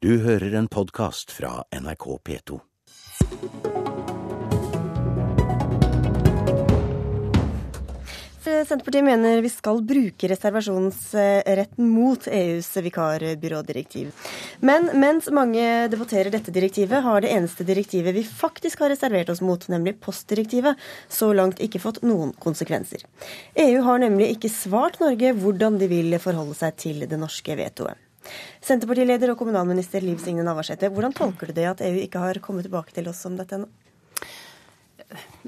Du hører en podkast fra NRK P2. Senterpartiet mener vi skal bruke reservasjonsretten mot EUs vikarbyrådirektiv. Men mens mange debatterer dette direktivet, har det eneste direktivet vi faktisk har reservert oss mot, nemlig postdirektivet, så langt ikke fått noen konsekvenser. EU har nemlig ikke svart Norge hvordan de vil forholde seg til det norske vetoet. Senterpartileder og kommunalminister Liv Signe Navarsete, hvordan tolker du det at EU ikke har kommet tilbake til oss om dette ennå?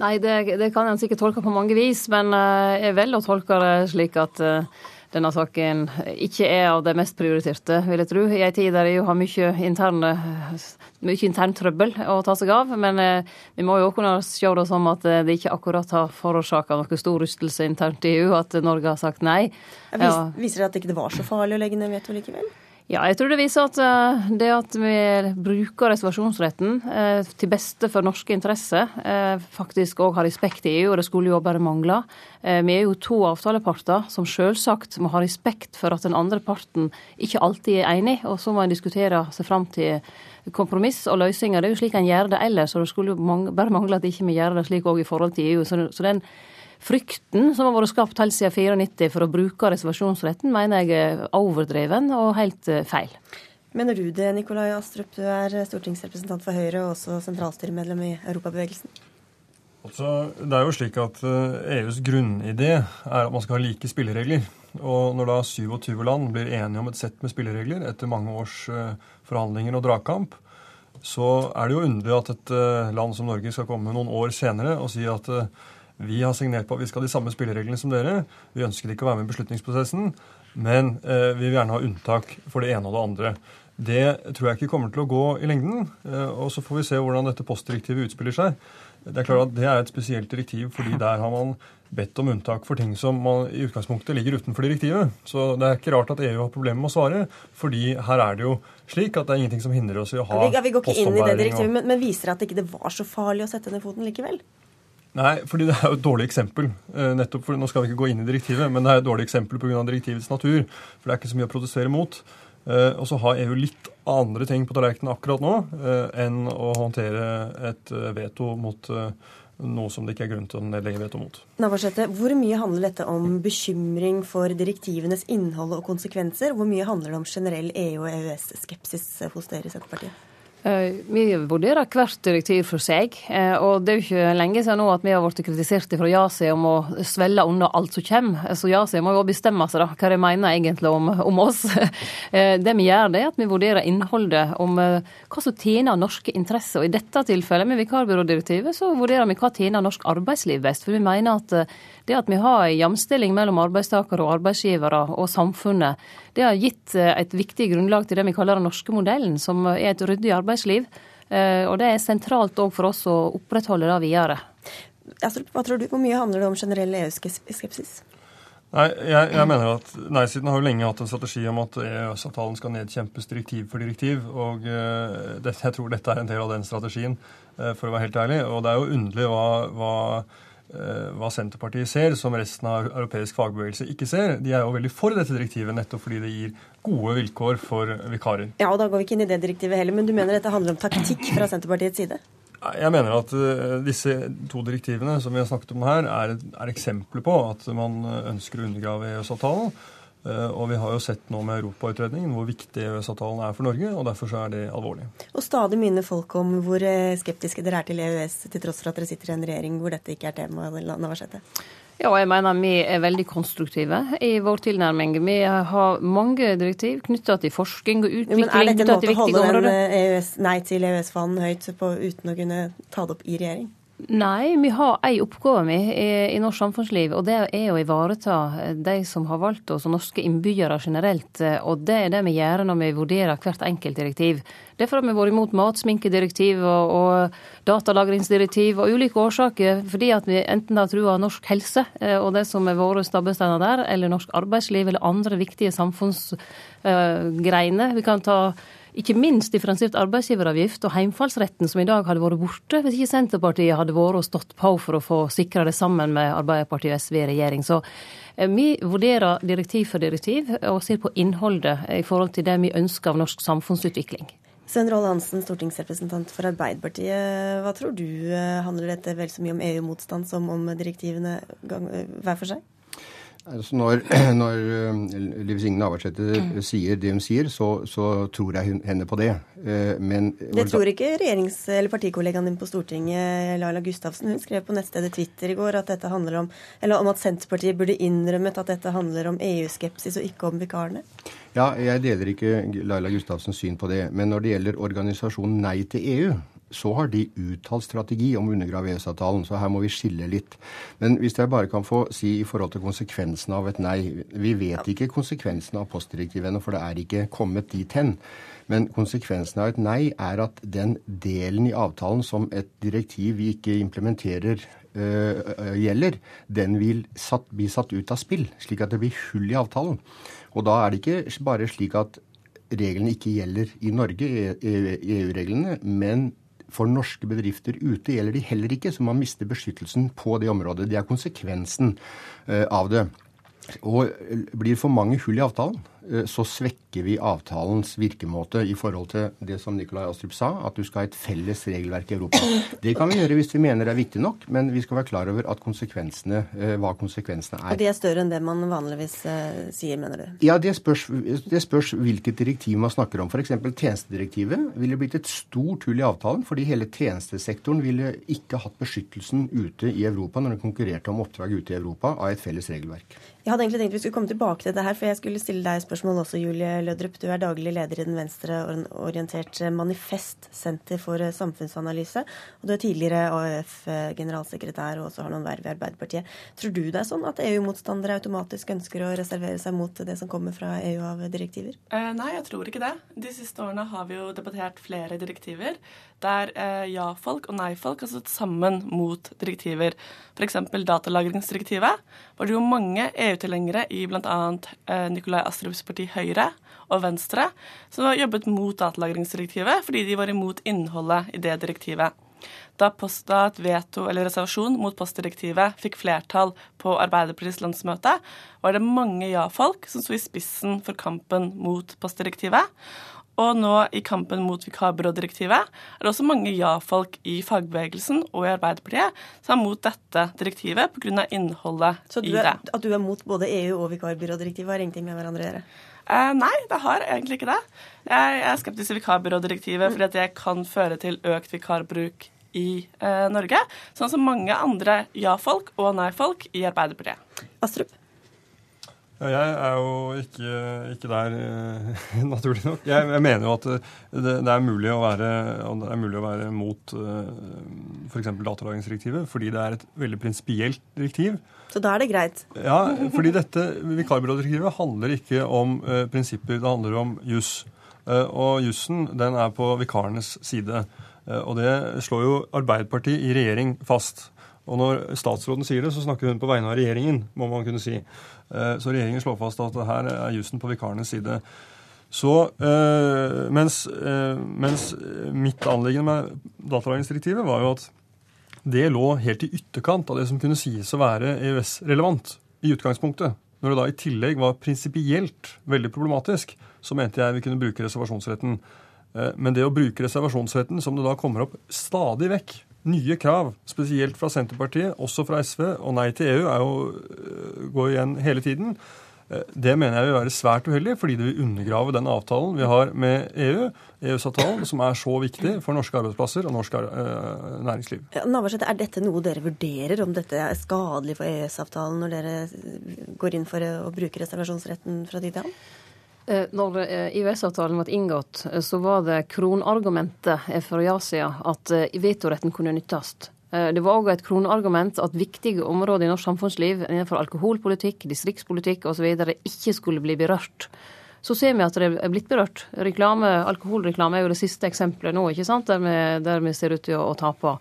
Nei, det, det kan en sikkert tolke på mange vis, men eh, jeg velger å tolke det slik at eh, denne saken ikke er av det mest prioriterte, vil jeg tro. I en tid der EU har mye interne mye internt trøbbel å ta seg av. Men eh, vi må jo kunne se det som at det ikke akkurat har forårsaka noe stor rystelse internt i EU at Norge har sagt nei. Ja. Viser det at det ikke var så farlig å legge ned veto likevel? Ja, jeg tror det viser at eh, det at vi bruker reservasjonsretten eh, til beste for norske interesser, eh, faktisk òg har respekt i EU, og det skulle jo bare mangle. Vi er jo to avtaleparter som selvsagt må ha respekt for at den andre parten ikke alltid er enig, og så må en diskutere seg fram til kompromiss og løsninger. Det er jo slik en gjør det ellers, og det skulle jo bare mangle at ikke vi gjør det slik òg i forhold til EU. Så den Frykten som har vært skapt helt siden 94 for å bruke reservasjonsretten, mener jeg er overdreven og helt eh, feil. Mener du det, Nikolai Astrup? Du er stortingsrepresentant for Høyre og også sentralstyremedlem i Europabevegelsen. Altså, det er jo slik at EUs eh, e grunnidé er at man skal ha like spilleregler. Og når da 27 land blir enige om et sett med spilleregler etter mange års eh, forhandlinger og dragkamp, så er det jo underlig at et land som Norge skal komme noen år senere og si at vi har signert på at vi skal ha de samme spillereglene som dere. Vi ønsker ikke å være med i beslutningsprosessen, men eh, vi vil gjerne ha unntak for det ene og det andre. Det tror jeg ikke kommer til å gå i lengden. Eh, og så får vi se hvordan dette postdirektivet utspiller seg. Det er klart at det er et spesielt direktiv, fordi der har man bedt om unntak for ting som man i utgangspunktet ligger utenfor direktivet. Så det er ikke rart at EU har problemer med å svare, fordi her er det jo slik at det er ingenting som hindrer oss i å ha postombæring. Ja, vi, går ikke inn i det direktivet, men, men viser at det ikke var så farlig å sette ned foten likevel? Nei, fordi det er jo et dårlig eksempel. Eh, nettopp for, Nå skal vi ikke gå inn i direktivet, men det er et dårlig eksempel pga. direktivets natur. For det er ikke så mye å protestere mot. Eh, og så har EU litt andre ting på tallerkenen akkurat nå eh, enn å håndtere et veto mot noe som det ikke er grunn til å nedlegge veto mot. Navarsete, hvor mye handler dette om bekymring for direktivenes innhold og konsekvenser? Hvor mye handler det om generell EU- og EØS-skepsis hos dere i Senterpartiet? Eh, vi vurderer hvert direktiv for seg. Eh, og det er jo ikke lenge siden nå at vi har blitt kritisert fra Yasi om å svelle unna alt som kommer. Så Yasi må jo bestemme seg da, hva de mener egentlig om, om oss. Eh, det vi gjør, det er at vi vurderer innholdet om hva som tjener norske interesser. Og i dette tilfellet med vikarbyrådirektivet så vurderer vi hva tjener norsk arbeidsliv best. For vi mener at det at vi har en jamstilling mellom arbeidstakere og arbeidsgivere og samfunnet, det har gitt et viktig grunnlag til det vi kaller den norske modellen, som er et ryddig arbeidsliv. Eh, og det er sentralt òg for oss å opprettholde det videre. Hva tror du, Hvor mye handler det om generell EU-skepsis? Nei, jeg, jeg, mener at Nei-siden har jo lenge hatt en strategi om at EØS-avtalen skal nedkjempes direktiv for direktiv. og uh, det, Jeg tror dette er en del av den strategien, uh, for å være helt ærlig. Og det er jo underlig hva, hva Eh, hva Senterpartiet ser, som resten av europeisk fagbevegelse ikke ser. De er jo veldig for dette direktivet, nettopp fordi det gir gode vilkår for vikarer. Ja, og Da går vi ikke inn i det direktivet heller, men du mener dette handler om taktikk fra Senterpartiets side? Jeg mener at uh, disse to direktivene som vi har snakket om her, er, er eksempler på at man ønsker å undergrave EØS-avtalen. Eh, og vi har jo sett nå med Europautredningen hvor viktig EØS-avtalen er for Norge, og derfor så er det alvorlig. Og stadig minner folk om hvor eh, skeptiske dere er til EØS, til tross for at dere sitter i en regjering hvor dette ikke er tema. Navarsete. Ja, jeg mener vi er veldig konstruktive i vår tilnærming. Vi har mange direktiv knytta til forskning og utvikling. Men er dette en måte å holde den EØS, nei til EØS-fanen høyt på uten å kunne ta det opp i regjering? Nei, vi har ei oppgave vi i, i, norsk samfunnsliv, og det er å ivareta de som har valgt oss, og norske innbyggere generelt. Og det er det vi gjør når vi vurderer hvert enkelt direktiv. Derfor har vi vært imot matsminkedirektiv og, og datalagringsdirektiv og ulike årsaker, fordi at vi enten har trua norsk helse eh, og det som er våre stabbesteiner der, eller norsk arbeidsliv eller andre viktige samfunnsgreiner. Vi kan ta ikke minst differensiert arbeidsgiveravgift og heimfallsretten, som i dag hadde vært borte hvis ikke Senterpartiet hadde vært og stått på for å få sikra det sammen med Arbeiderpartiet og SV i regjering. Så eh, vi vurderer direktiv for direktiv og ser på innholdet i forhold til det vi ønsker av norsk samfunnsutvikling. Svein Roald Hansen, stortingsrepresentant for Arbeiderpartiet. Hva tror du, handler dette vel så mye om EU-motstand som om direktivene hver for seg? Altså når, når eh, Liv Signe Navarsete mm. sier det hun sier, så, så, tror jeg henne på det. Eh, men Det tror ikke regjerings- eller partikollegaen din på Stortinget, Laila Gustavsen. Hun skrev på nettstedet Twitter i går at dette handler om, eller om at Senterpartiet burde innrømmet at dette handler om EU-skepsis og ikke om vikarene. Ja, jeg deler ikke Laila Gustavsens syn på det. Men når det gjelder organisasjonen Nei til EU, så har de uttalt strategi om å undergrave EØS-avtalen. Så her må vi skille litt. Men hvis jeg bare kan få si i forhold til konsekvensene av et nei Vi vet ikke konsekvensene av postdirektivet ennå, for det er ikke kommet dit hen. Men konsekvensen av et nei er at den delen i avtalen som et direktiv vi ikke implementerer, øh, gjelder, den vil satt, bli satt ut av spill, slik at det blir hull i avtalen. Og da er det ikke bare slik at reglene ikke gjelder i Norge, EU-reglene, men for norske bedrifter ute gjelder de heller ikke, så man mister beskyttelsen på det området. Det er konsekvensen eh, av det. Og blir for mange hull i avtalen, Eh, så svekker vi avtalens virkemåte i forhold til det som Nikolai Astrup sa, at du skal ha et felles regelverk i Europa. Det kan vi gjøre hvis vi mener det er viktig nok, men vi skal være klar over at konsekvensene, eh, hva konsekvensene er. Og de er større enn det man vanligvis uh, sier, mener du? Ja, det spørs, det spørs hvilket direktiv man snakker om. F.eks. tjenestedirektivet ville blitt et stort hull i avtalen, fordi hele tjenestesektoren ville ikke hatt beskyttelsen ute i Europa når den konkurrerte om oppdrag ute i Europa av et felles regelverk. Jeg hadde egentlig tenkt vi skulle komme tilbake til det her, for jeg skulle stille deg spørsmål også, Julie Lødrup. Du er daglig leder i den venstreorienterte Manifest senter for samfunnsanalyse. Og du er tidligere AUF-generalsekretær og også har noen verv i Arbeiderpartiet. Tror du det er sånn at EU-motstandere automatisk ønsker å reservere seg mot det som kommer fra EU av direktiver? Eh, nei, jeg tror ikke det. De siste årene har vi jo debattert flere direktiver der eh, ja-folk og nei-folk har stått sammen mot direktiver. F.eks. datalagringsdirektivet var det jo mange EU-tilhengere i bl.a. Eh, Nikolai Astrups parti Høyre og Venstre som har jobbet mot datalagringsdirektivet fordi de var imot innholdet i det direktivet. Da, post, et veto eller reservasjon mot postdirektivet fikk flertall på Arbeiderpartiets landsmøte, var det mange ja-folk som sto i spissen for kampen mot postdirektivet. Og nå i kampen mot vikarbyrådirektivet er det også mange ja-folk i fagbevegelsen og i Arbeiderpartiet som er mot dette direktivet pga. innholdet Så i det. Så at du er mot både EU og vikarbyrådirektivet har ingenting med hverandre å gjøre? Eh, nei, det har egentlig ikke det. Jeg er skeptisk til vikarbyrådirektivet fordi at det kan føre til økt vikarbruk i eh, Norge. Sånn som mange andre ja-folk og nei-folk i Arbeiderpartiet. Astrup? Ja, jeg er jo ikke, ikke der, eh, naturlig nok. Jeg, jeg, mener jo at det, det, er mulig å være, det er mulig å være mot uh, f.eks. Datalagringsdirektivet, fordi det er et veldig prinsipielt direktiv. Så da er det greit? Ja, fordi dette vikarbyrådirektivet handler ikke om uh, prinsipper, det handler om juss. Og jussen den er på vikarenes side. Og det slår jo Arbeiderpartiet i regjering fast. Og når statsråden sier det, så snakker hun på vegne av regjeringen, må man kunne si. Eh, så regjeringen slår fast at her er jussen på vikarenes side. Så, eh, mens, eh, mens mitt anliggende med datalagringsdirektivet var jo at det lå helt i ytterkant av det som kunne sies å være EØS-relevant i utgangspunktet. Når det da i tillegg var prinsipielt veldig problematisk, så mente jeg vi kunne bruke reservasjonsretten. Men det å bruke reservasjonsretten, som det da kommer opp stadig vekk nye krav, spesielt fra Senterpartiet, også fra SV, og nei til EU er jo, øh, går igjen hele tiden. Øh, det mener jeg vil være svært uheldig, fordi det vil undergrave den avtalen vi har med EU, EØS-avtalen, som er så viktig for norske arbeidsplasser og norsk øh, næringsliv. Ja, Navarsete, er dette noe dere vurderer, om dette er skadelig for EØS-avtalen, når dere går inn for å bruke reservasjonsretten fra tid til annen? Eh, når EØS-avtalen eh, ble inngått, eh, så var det kronargumentet for ja-sida at vetoretten kunne nyttast. Det var òg et kronargument at viktige områder i norsk samfunnsliv innenfor alkoholpolitikk, distriktspolitikk osv. ikke skulle bli berørt. Så ser vi at det er blitt berørt. Reklame, alkoholreklame er jo det siste eksempelet nå, ikke sant? Der vi, der vi ser ut til å, å tape.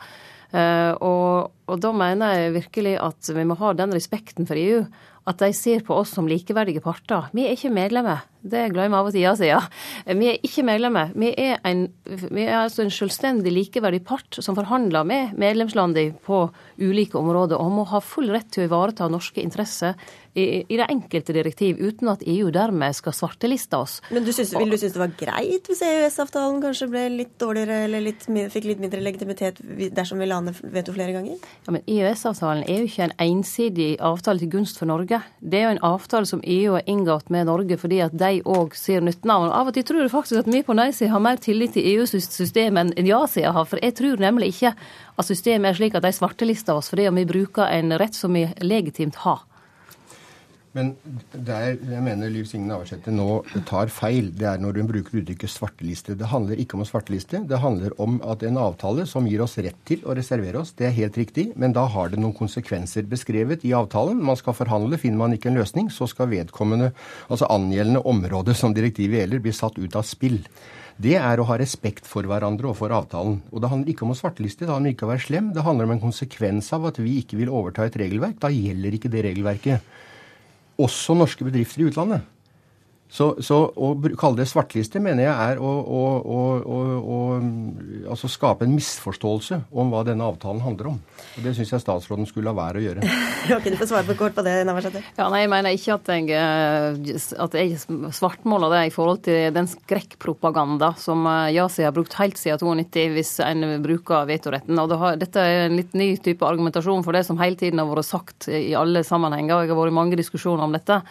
Uh, og, og, da mener jeg virkelig at vi må ha den respekten for EU at de ser på oss som likeverdige parter. Vi er ikke medlemmer. Det glemmer av og til ja-sida. Vi er ikke medlemmer. Vi er, en, vi er altså en selvstendig, likeverdig part som forhandler med medlemslandene på ulike områder, og må ha full rett til å ivareta norske interesser i, i det enkelte direktiv, uten at EU dermed skal svarteliste oss. Men du synes, Vil du synes det var greit hvis EØS-avtalen kanskje ble litt dårligere, eller litt, fikk litt mindre legitimitet dersom vi la ned veto flere ganger? Ja, Men EØS-avtalen er jo ikke en ensidig avtale til gunst for Norge. Det er jo en avtale som EU har inngått med Norge fordi at de òg ser nytten av Og Av og til tror jeg faktisk at vi på nei-sida har mer tillit til EUs system enn ja-sida har. For jeg tror nemlig ikke at systemet er slik at de svartelister oss fordi om vi bruker en rett som vi legitimt har. Men der jeg mener Liv Signe Navarsete nå tar feil, det er når hun bruker uttrykket svarteliste. Det handler ikke om svarteliste. Det handler om at en avtale som gir oss rett til å reservere oss, det er helt riktig, men da har det noen konsekvenser beskrevet i avtalen. Man skal forhandle. Finner man ikke en løsning, så skal vedkommende, altså angjeldende område som direktivet gjelder, bli satt ut av spill. Det er å ha respekt for hverandre og for avtalen. Og det handler ikke om å svarteliste, det handler ikke om å være slem. Det handler om en konsekvens av at vi ikke vil overta et regelverk. Da gjelder ikke det regelverket også norske bedrifter i utlandet. Så, så, å kalle det svartliste mener jeg er å, å, å, å altså skape en misforståelse om hva denne avtalen handler om. Og Det syns jeg statsråden skulle la være å gjøre. ok, Du får svare på kort på det, Navarsete. Ja, nei, Jeg mener ikke at jeg, eh, at jeg svartmåler det i forhold til den skrekkpropaganda som Yasi eh, har brukt helt siden 92 hvis en bruker vetoretten. Og det har, Dette er en litt ny type argumentasjon for det som hele tiden har vært sagt i alle sammenhenger. og Jeg har vært i mange diskusjoner om dette.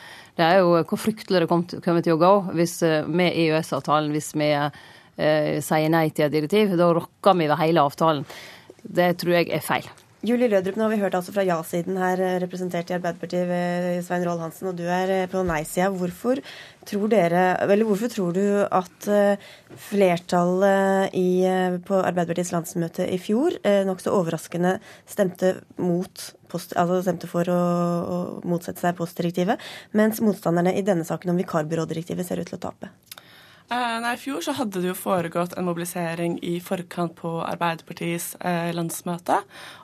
Det er jo hvor fryktelig det kommer til å gå hvis, eh, med EØS-avtalen hvis vi eh, sier nei til et direktiv. Da rokker vi ved hele avtalen. Det tror jeg er feil. Julie Lødrup, nå har vi hørt altså fra ja-siden her, eh, representert i Arbeiderpartiet ved Svein Roald Hansen, og du er eh, på nei-sida. Hvorfor hvorfor tror du at flertallet i, på Arbeiderpartiets landsmøte i fjor nokså overraskende stemte post, altså stemte for å, å motsette seg postdirektivet, mens motstanderne i denne saken om vikarbyrådirektivet ser ut til å tape. Uh, nei, I fjor så hadde det jo foregått en mobilisering i forkant på Arbeiderpartiets uh, landsmøte.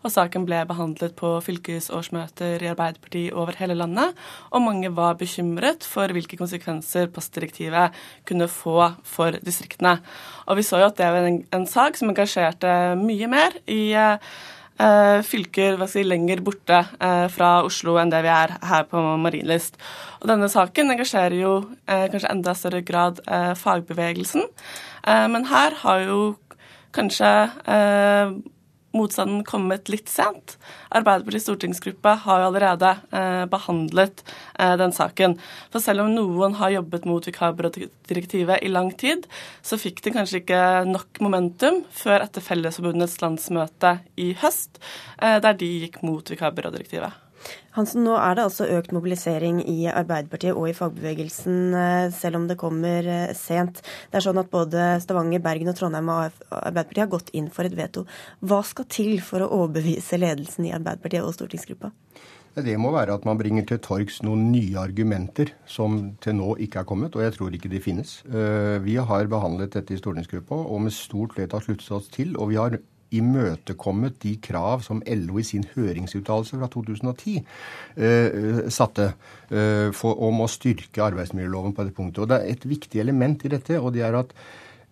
Og saken ble behandlet på fylkesårsmøter i Arbeiderpartiet over hele landet. Og mange var bekymret for hvilke konsekvenser postdirektivet kunne få for distriktene. Og vi så jo at det var en, en sak som engasjerte mye mer i eh, fylker hva skal lenger borte eh, fra Oslo enn det vi er her på Marienlyst. Og denne saken engasjerer jo eh, kanskje enda større grad eh, fagbevegelsen. Eh, men her har jo kanskje eh, motstanden kommet litt sent. Arbeiderpartiets stortingsgruppe har jo allerede eh, behandlet eh, den saken. For selv om noen har jobbet mot vikarbyrådirektivet i lang tid, så fikk de kanskje ikke nok momentum før etter Fellesforbundets landsmøte i høst, eh, der de gikk mot vikarbyrådirektivet. Hansen, nå er det altså økt mobilisering i Arbeiderpartiet og i fagbevegelsen, eh, selv om det kommer eh, sent. Det er sånn at både Stavanger, Bergen og Trondheim og Arbeiderpartiet har gått inn for et veto. Hva skal til for å overbevise ledelsen i Arbeiderpartiet og stortingsgruppa? Det må være at man bringer til torgs noen nye argumenter som til nå ikke er kommet, og jeg tror ikke de finnes. Eh, vi har behandlet dette i stortingsgruppa og med stort flertall sluttet oss til, og vi har imøtekommet de krav som LO i sin høringsuttalelse fra 2010 eh, satte eh, for, om å styrke arbeidsmiljøloven på dette punktet. Og Det er et viktig element i dette, og det er at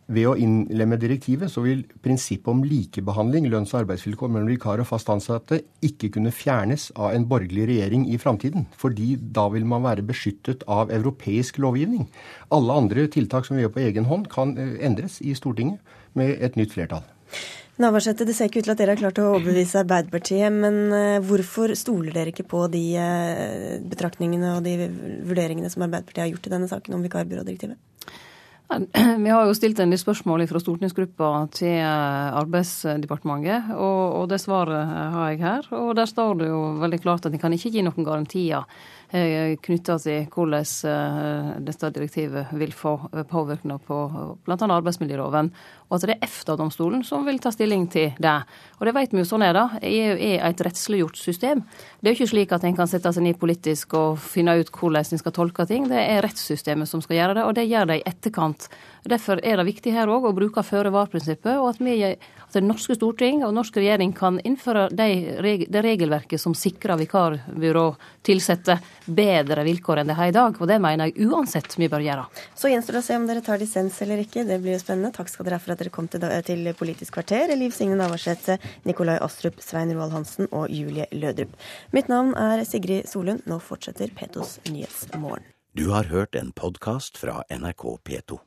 ved å innlemme direktivet så vil prinsippet om likebehandling, lønns- og arbeidsvilkår mellom vikar og fast ansatte ikke kunne fjernes av en borgerlig regjering i framtiden. Fordi da vil man være beskyttet av europeisk lovgivning. Alle andre tiltak som vi gjør på egen hånd, kan eh, endres i Stortinget med et nytt flertall. Navarsete, det ser ikke ut til at dere har klart å overbevise Arbeiderpartiet, men eh, hvorfor stoler dere ikke på de eh, betraktningene og de vurderingene som Arbeiderpartiet har gjort i denne saken om vikarbyrådirektivet? Vi har jo stilt en del spørsmål fra stortingsgruppa til eh, Arbeidsdepartementet, og, og det svaret har jeg her. Og der står det jo veldig klart at en kan ikke gi noen garantier Eh, knytta til hvordan eh, dette direktivet vil få påvirkning på bl.a. arbeidsmiljøloven. Og at det er EFTA-domstolen som vil ta stilling til det. Og det vet vi jo sånn er det. EU er et rettsliggjort system. Det er jo ikke slik at en kan sette seg ned politisk og finne ut hvordan en skal tolke ting. Det er rettssystemet som skal gjøre det, og det gjør de i etterkant Derfor er det viktig her òg å bruke føre-var-prinsippet, og at, vi, at det norske storting og norsk regjering kan innføre de, det regelverket som sikrer vikarbyrå tilsette bedre vilkår enn det har i dag. Og det mener jeg uansett vi bør gjøre. Så gjenstår det å se om dere tar dissens eller ikke. Det blir jo spennende. Takk skal dere ha for at dere kom til, til Politisk kvarter. Liv Signe Navarsete, Nikolai Astrup, Svein Roald Hansen og Julie Lødrup. Mitt navn er Sigrid Solund. Nå fortsetter Petos Nyhetsmorgen. Du har hørt en podkast fra NRK P2.